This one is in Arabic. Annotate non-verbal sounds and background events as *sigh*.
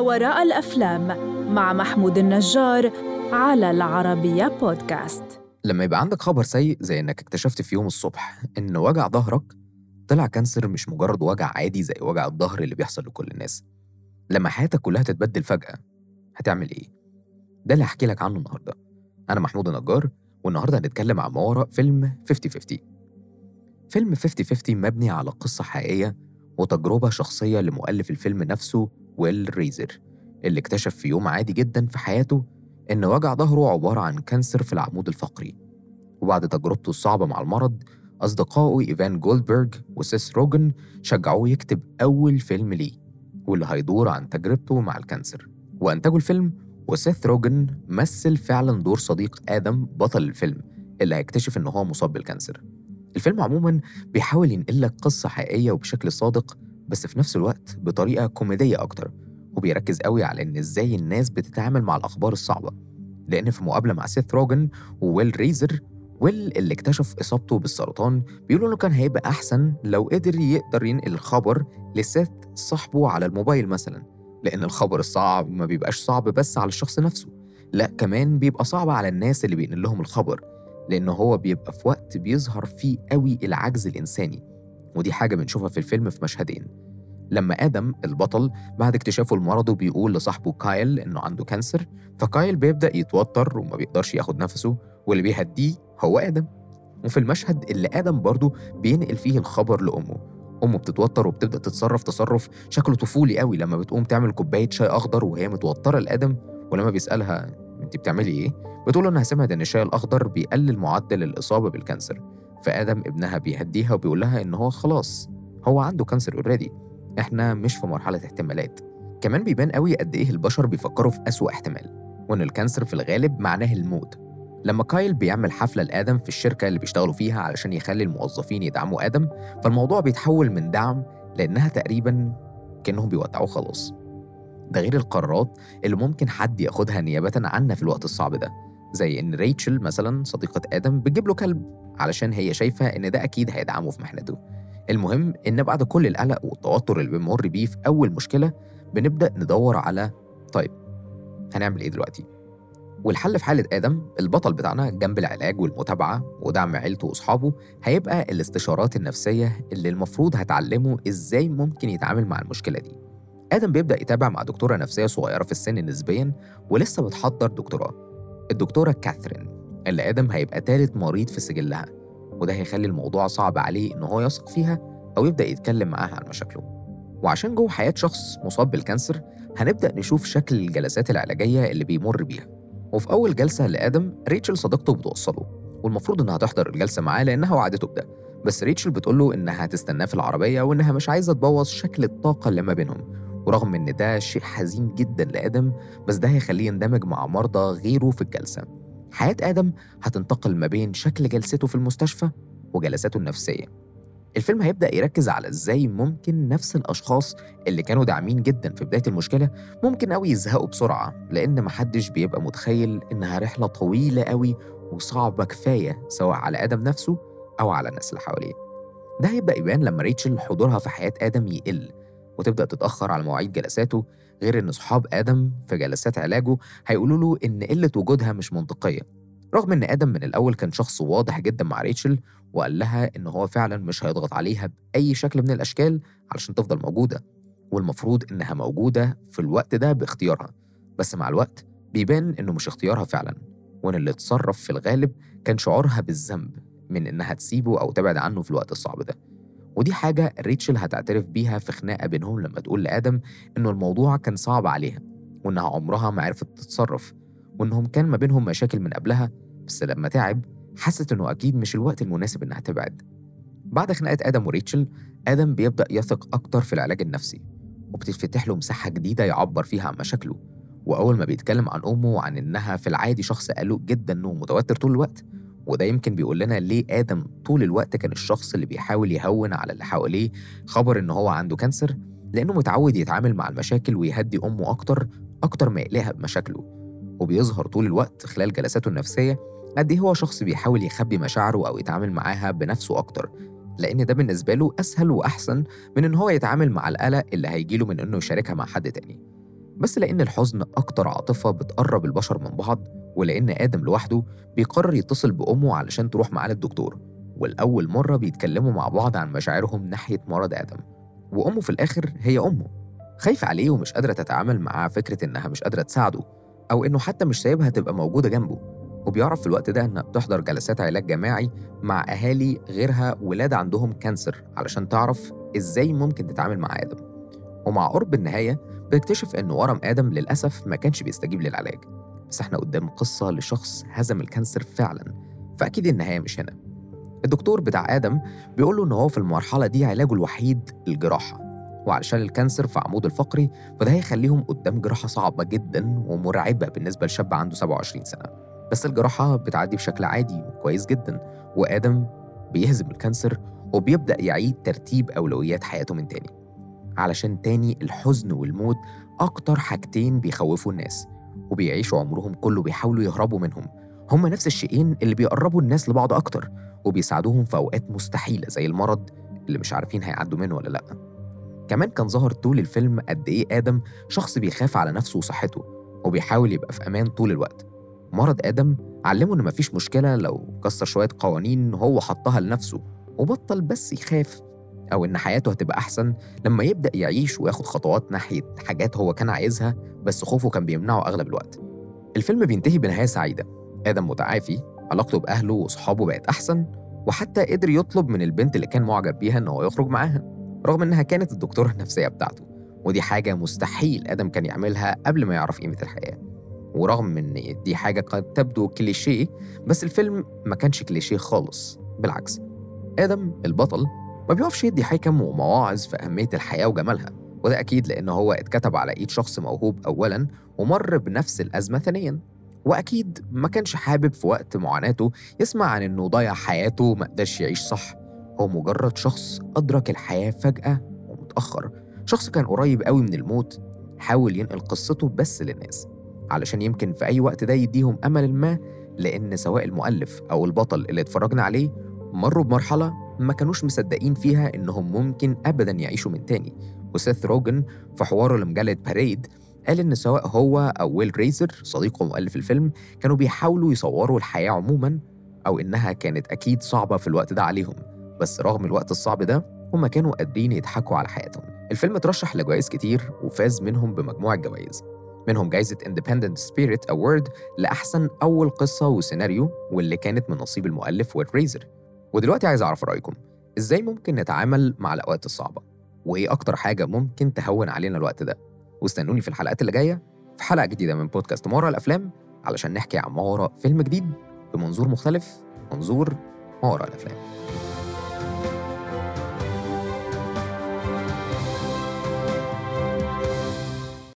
وراء الأفلام مع محمود النجار على العربية بودكاست. لما يبقى عندك خبر سيء زي إنك اكتشفت في يوم الصبح إن وجع ظهرك طلع كانسر مش مجرد وجع عادي زي وجع الظهر اللي بيحصل لكل الناس. لما حياتك كلها تتبدل فجأة هتعمل إيه؟ ده اللي هحكي لك عنه النهاردة. أنا محمود النجار والنهاردة هنتكلم عن ما وراء فيلم 50-50 فيلم 50-50 مبني على قصة حقيقية وتجربة شخصية لمؤلف الفيلم نفسه ويل ريزر اللي اكتشف في يوم عادي جدا في حياته إن وجع ظهره عبارة عن cancer في العمود الفقري. وبعد تجربته الصعبة مع المرض أصدقائه إيفان جولدبرج وسيس روجن شجعوه يكتب أول فيلم ليه واللي هيدور عن تجربته مع ال cancer. وأنتجوا الفيلم وسيث روجن مثل فعلا دور صديق آدم بطل الفيلم اللي هيكتشف إن هو مصاب بال cancer. الفيلم عموما بيحاول ينقل لك قصة حقيقية وبشكل صادق بس في نفس الوقت بطريقة كوميدية أكتر وبيركز قوي على إن إزاي الناس بتتعامل مع الأخبار الصعبة لأن في مقابلة مع سيث روجن وويل ريزر ويل اللي اكتشف إصابته بالسرطان بيقولوا إنه كان هيبقى أحسن لو قدر يقدر ينقل الخبر لسيث صاحبه على الموبايل مثلا لأن الخبر الصعب ما بيبقاش صعب بس على الشخص نفسه لأ كمان بيبقى صعب على الناس اللي بينقل لهم الخبر لأن هو بيبقى في وقت بيظهر فيه قوي العجز الإنساني. ودي حاجة بنشوفها في الفيلم في مشهدين. لما آدم البطل بعد اكتشافه لمرضه بيقول لصاحبه كايل إنه عنده كانسر فكايل بيبدأ يتوتر وما بيقدرش ياخد نفسه واللي بيهديه هو آدم. وفي المشهد اللي آدم برضه بينقل فيه الخبر لأمه. أمه بتتوتر وبتبدأ تتصرف تصرف شكله طفولي قوي لما بتقوم تعمل كوباية شاي أخضر وهي متوترة لآدم ولما بيسألها أنت بتعملي إيه؟ بتقول إنها سمعت إن الشاي الأخضر بيقلل معدل الإصابة بال cancer. فآدم ابنها بيهديها وبيقول لها إن هو خلاص هو عنده cancer already إحنا مش في مرحلة احتمالات. كمان بيبان قوي قد إيه البشر بيفكروا في أسوأ احتمال وإن ال cancer في الغالب معناه الموت. لما كايل بيعمل حفلة لآدم في الشركة اللي بيشتغلوا فيها علشان يخلي الموظفين يدعموا آدم فالموضوع بيتحول من دعم لأنها تقريبا كأنهم بيودعوه خلاص. ده غير القرارات اللي ممكن حد ياخدها نيابة عنا في الوقت الصعب ده زي إن ريتشل مثلا صديقة آدم بتجيب له كلب. علشان هي شايفة إن ده أكيد هيدعمه في محنته. المهم إن بعد كل القلق والتوتر اللي بنمر بيه في أول مشكلة بنبدأ ندور على طيب هنعمل إيه دلوقتي؟ والحل في حالة آدم البطل بتاعنا جنب العلاج والمتابعة ودعم عيلته وأصحابه هيبقى الاستشارات النفسية اللي المفروض هتعلمه إزاي ممكن يتعامل مع المشكلة دي. آدم بيبدأ يتابع مع دكتورة نفسية صغيرة في السن نسبيا ولسه بتحضر دكتوراه. الدكتورة كاثرين. اللي آدم هيبقى تالت مريض في سجلها وده هيخلي الموضوع صعب عليه إن هو يثق فيها أو يبدأ يتكلم معاها عن مشاكله. وعشان جوه حياة شخص مصاب بال cancer هنبدأ نشوف شكل الجلسات العلاجية اللي بيمر بيها. وفي أول جلسة لآدم ريتشل صديقته بتوصله والمفروض إنها تحضر الجلسة معاه لأنها وعدته بده. بس ريتشل بتقوله إنها هتستناه في العربية وإنها مش عايزة تبوظ شكل الطاقة اللي ما بينهم. ورغم إن ده شيء حزين جدا لآدم بس ده هيخليه يندمج مع مرضى غيره في الجلسة. حياة آدم هتنتقل ما بين شكل جلسته في المستشفى وجلساته النفسية. الفيلم هيبدأ يركز على إزاي ممكن نفس الأشخاص اللي كانوا داعمين جدا في بداية المشكلة ممكن أوي يزهقوا بسرعة لأن محدش بيبقى متخيل إنها رحلة طويلة أوي وصعبة كفاية سواء على آدم نفسه أو على الناس اللي حواليه. ده هيبدأ يبان لما ريتشل حضورها في حياة آدم يقل وتبدأ تتأخر على مواعيد جلساته غير إن صحاب آدم في جلسات علاجه هيقولوا له إن قلة وجودها مش منطقية رغم إن آدم من الأول كان شخص واضح جدا مع ريتشل وقال لها إن هو فعلا مش هيضغط عليها بأي شكل من الأشكال علشان تفضل موجودة والمفروض إنها موجودة في الوقت ده باختيارها بس مع الوقت بيبان إنه مش اختيارها فعلا وإن اللي اتصرف في الغالب كان شعورها بالذنب من إنها تسيبه أو تبعد عنه في الوقت الصعب ده. ودي حاجة ريتشل هتعترف بيها في خناقة بينهم لما تقول لآدم إنه الموضوع كان صعب عليها وإنها عمرها ما عرفت تتصرف وإنهم كان ما بينهم مشاكل من قبلها بس لما تعب حست إنه أكيد مش الوقت المناسب إنها تبعد. بعد خناقة آدم وريتشل آدم بيبدأ يثق أكتر في العلاج النفسي وبتتفتح له مساحة جديدة يعبر فيها عن مشاكله وأول ما بيتكلم عن أمه وعن إنها في العادي شخص قلق جدا ومتوتر طول الوقت وده يمكن بيقول لنا ليه آدم طول الوقت كان الشخص اللي بيحاول يهون على اللي حواليه خبر إن هو عنده كانسر؟ لأنه متعود يتعامل مع المشاكل ويهدي أمه أكتر أكتر ما يقلقها بمشاكله. وبيظهر طول الوقت خلال جلساته النفسية قد إيه هو شخص بيحاول يخبي مشاعره أو يتعامل معاها بنفسه أكتر. لأن ده بالنسبة له أسهل وأحسن من إن هو يتعامل مع القلق اللي هيجيله من إنه يشاركها مع حد تاني. بس لأن الحزن أكتر عاطفة بتقرب البشر من بعض ولأن آدم لوحده بيقرر يتصل بأمه علشان تروح معاه للدكتور والأول مرة بيتكلموا مع بعض عن مشاعرهم ناحية مرض آدم. وأمه في الآخر هي أمه. خايفة عليه ومش قادرة تتعامل مع فكرة إنها مش قادرة تساعده أو إنه حتى مش سايبها تبقى موجودة جنبه. وبيعرف في الوقت ده إنها بتحضر جلسات علاج جماعي مع أهالي غيرها ولاد عندهم cancer علشان تعرف إزاي ممكن تتعامل مع آدم. ومع قرب النهاية بتكتشف إن ورم آدم للأسف ما كانش بيستجيب للعلاج. بس إحنا قدام قصة لشخص هزم ال cancer فعلا فأكيد النهاية مش هنا. الدكتور بتاع آدم بيقول له إن هو في المرحلة دي علاجه الوحيد الجراحة وعلشان ال cancer في عمود الفقري فده هيخليهم قدام جراحة صعبة جدا ومرعبة بالنسبة لشاب عنده 27 سنة. بس الجراحة بتعدي بشكل عادي وكويس جدا وآدم بيهزم الكانسر وبيبدأ يعيد ترتيب أولويات حياته من تاني. علشان تاني الحزن والموت أكتر حاجتين بيخوفوا الناس. وبيعيشوا عمرهم كله بيحاولوا يهربوا منهم. هما نفس الشيئين اللي بيقربوا الناس لبعض أكتر وبيساعدوهم في أوقات مستحيلة زي المرض اللي مش عارفين هيعدوا منه ولا لأ. كمان كان ظهر طول الفيلم قد إيه آدم شخص بيخاف على نفسه وصحته وبيحاول يبقى في أمان طول الوقت. مرض آدم علمه إن مفيش مشكلة لو كسر شوية قوانين هو حطها لنفسه وبطل بس يخاف أو إن حياته هتبقى أحسن لما يبدأ يعيش وياخد خطوات ناحية حاجات هو كان عايزها بس خوفه كان بيمنعه أغلب الوقت. الفيلم بينتهي بنهاية سعيدة. آدم متعافي علاقته بأهله وصحابه بقت أحسن وحتى قدر يطلب من البنت اللي كان معجب بيها إن هو يخرج معاها رغم إنها كانت الدكتورة *laughs* النفسية بتاعته. ودي حاجة مستحيل آدم كان يعملها قبل ما يعرف قيمة الحياة. ورغم إن دي حاجة قد تبدو كليشيه بس الفيلم ما كانش كليشيه خالص. بالعكس آدم البطل ما بيقفش يدي حكم ومواعظ في أهمية الحياة وجمالها وده أكيد لأن هو اتكتب على إيد شخص موهوب أولاً ومر بنفس الأزمة ثانياً. وأكيد ما كانش حابب في وقت معاناته يسمع عن إنه ضيع حياته ما قدرش يعيش صح. هو مجرد شخص أدرك الحياة فجأة ومتأخر. شخص كان قريب قوي من الموت حاول ينقل قصته بس للناس علشان يمكن في أي وقت ده يديهم أمل ما لأن سواء المؤلف أو البطل اللي اتفرجنا عليه مروا بمرحلة ما كانوش مصدقين فيها إنهم ممكن أبدا يعيشوا من تاني. وسيث روجن في حواره لمجلة باريد قال إن سواء هو أو ويل ريزر صديقه مؤلف الفيلم كانوا بيحاولوا يصوروا الحياة عموما أو إنها كانت أكيد صعبة في الوقت ده عليهم. بس رغم الوقت الصعب ده هما كانوا قادرين يضحكوا على حياتهم. الفيلم اترشح لجوائز كتير وفاز منهم بمجموعة جوائز. منهم جايزة Independent Spirit Award لأحسن أول قصة وسيناريو واللي كانت من نصيب المؤلف ويل ريزر. ودلوقتي عايز أعرف رأيكم. إزاي ممكن نتعامل مع الأوقات الصعبة؟ وإيه أكتر حاجة ممكن تهون علينا الوقت ده؟ واستنوني في الحلقات اللي جاية في حلقة جديدة من بودكاست ما وراء الأفلام علشان نحكي عن ما وراء فيلم جديد بمنظور مختلف. منظور ما وراء الأفلام.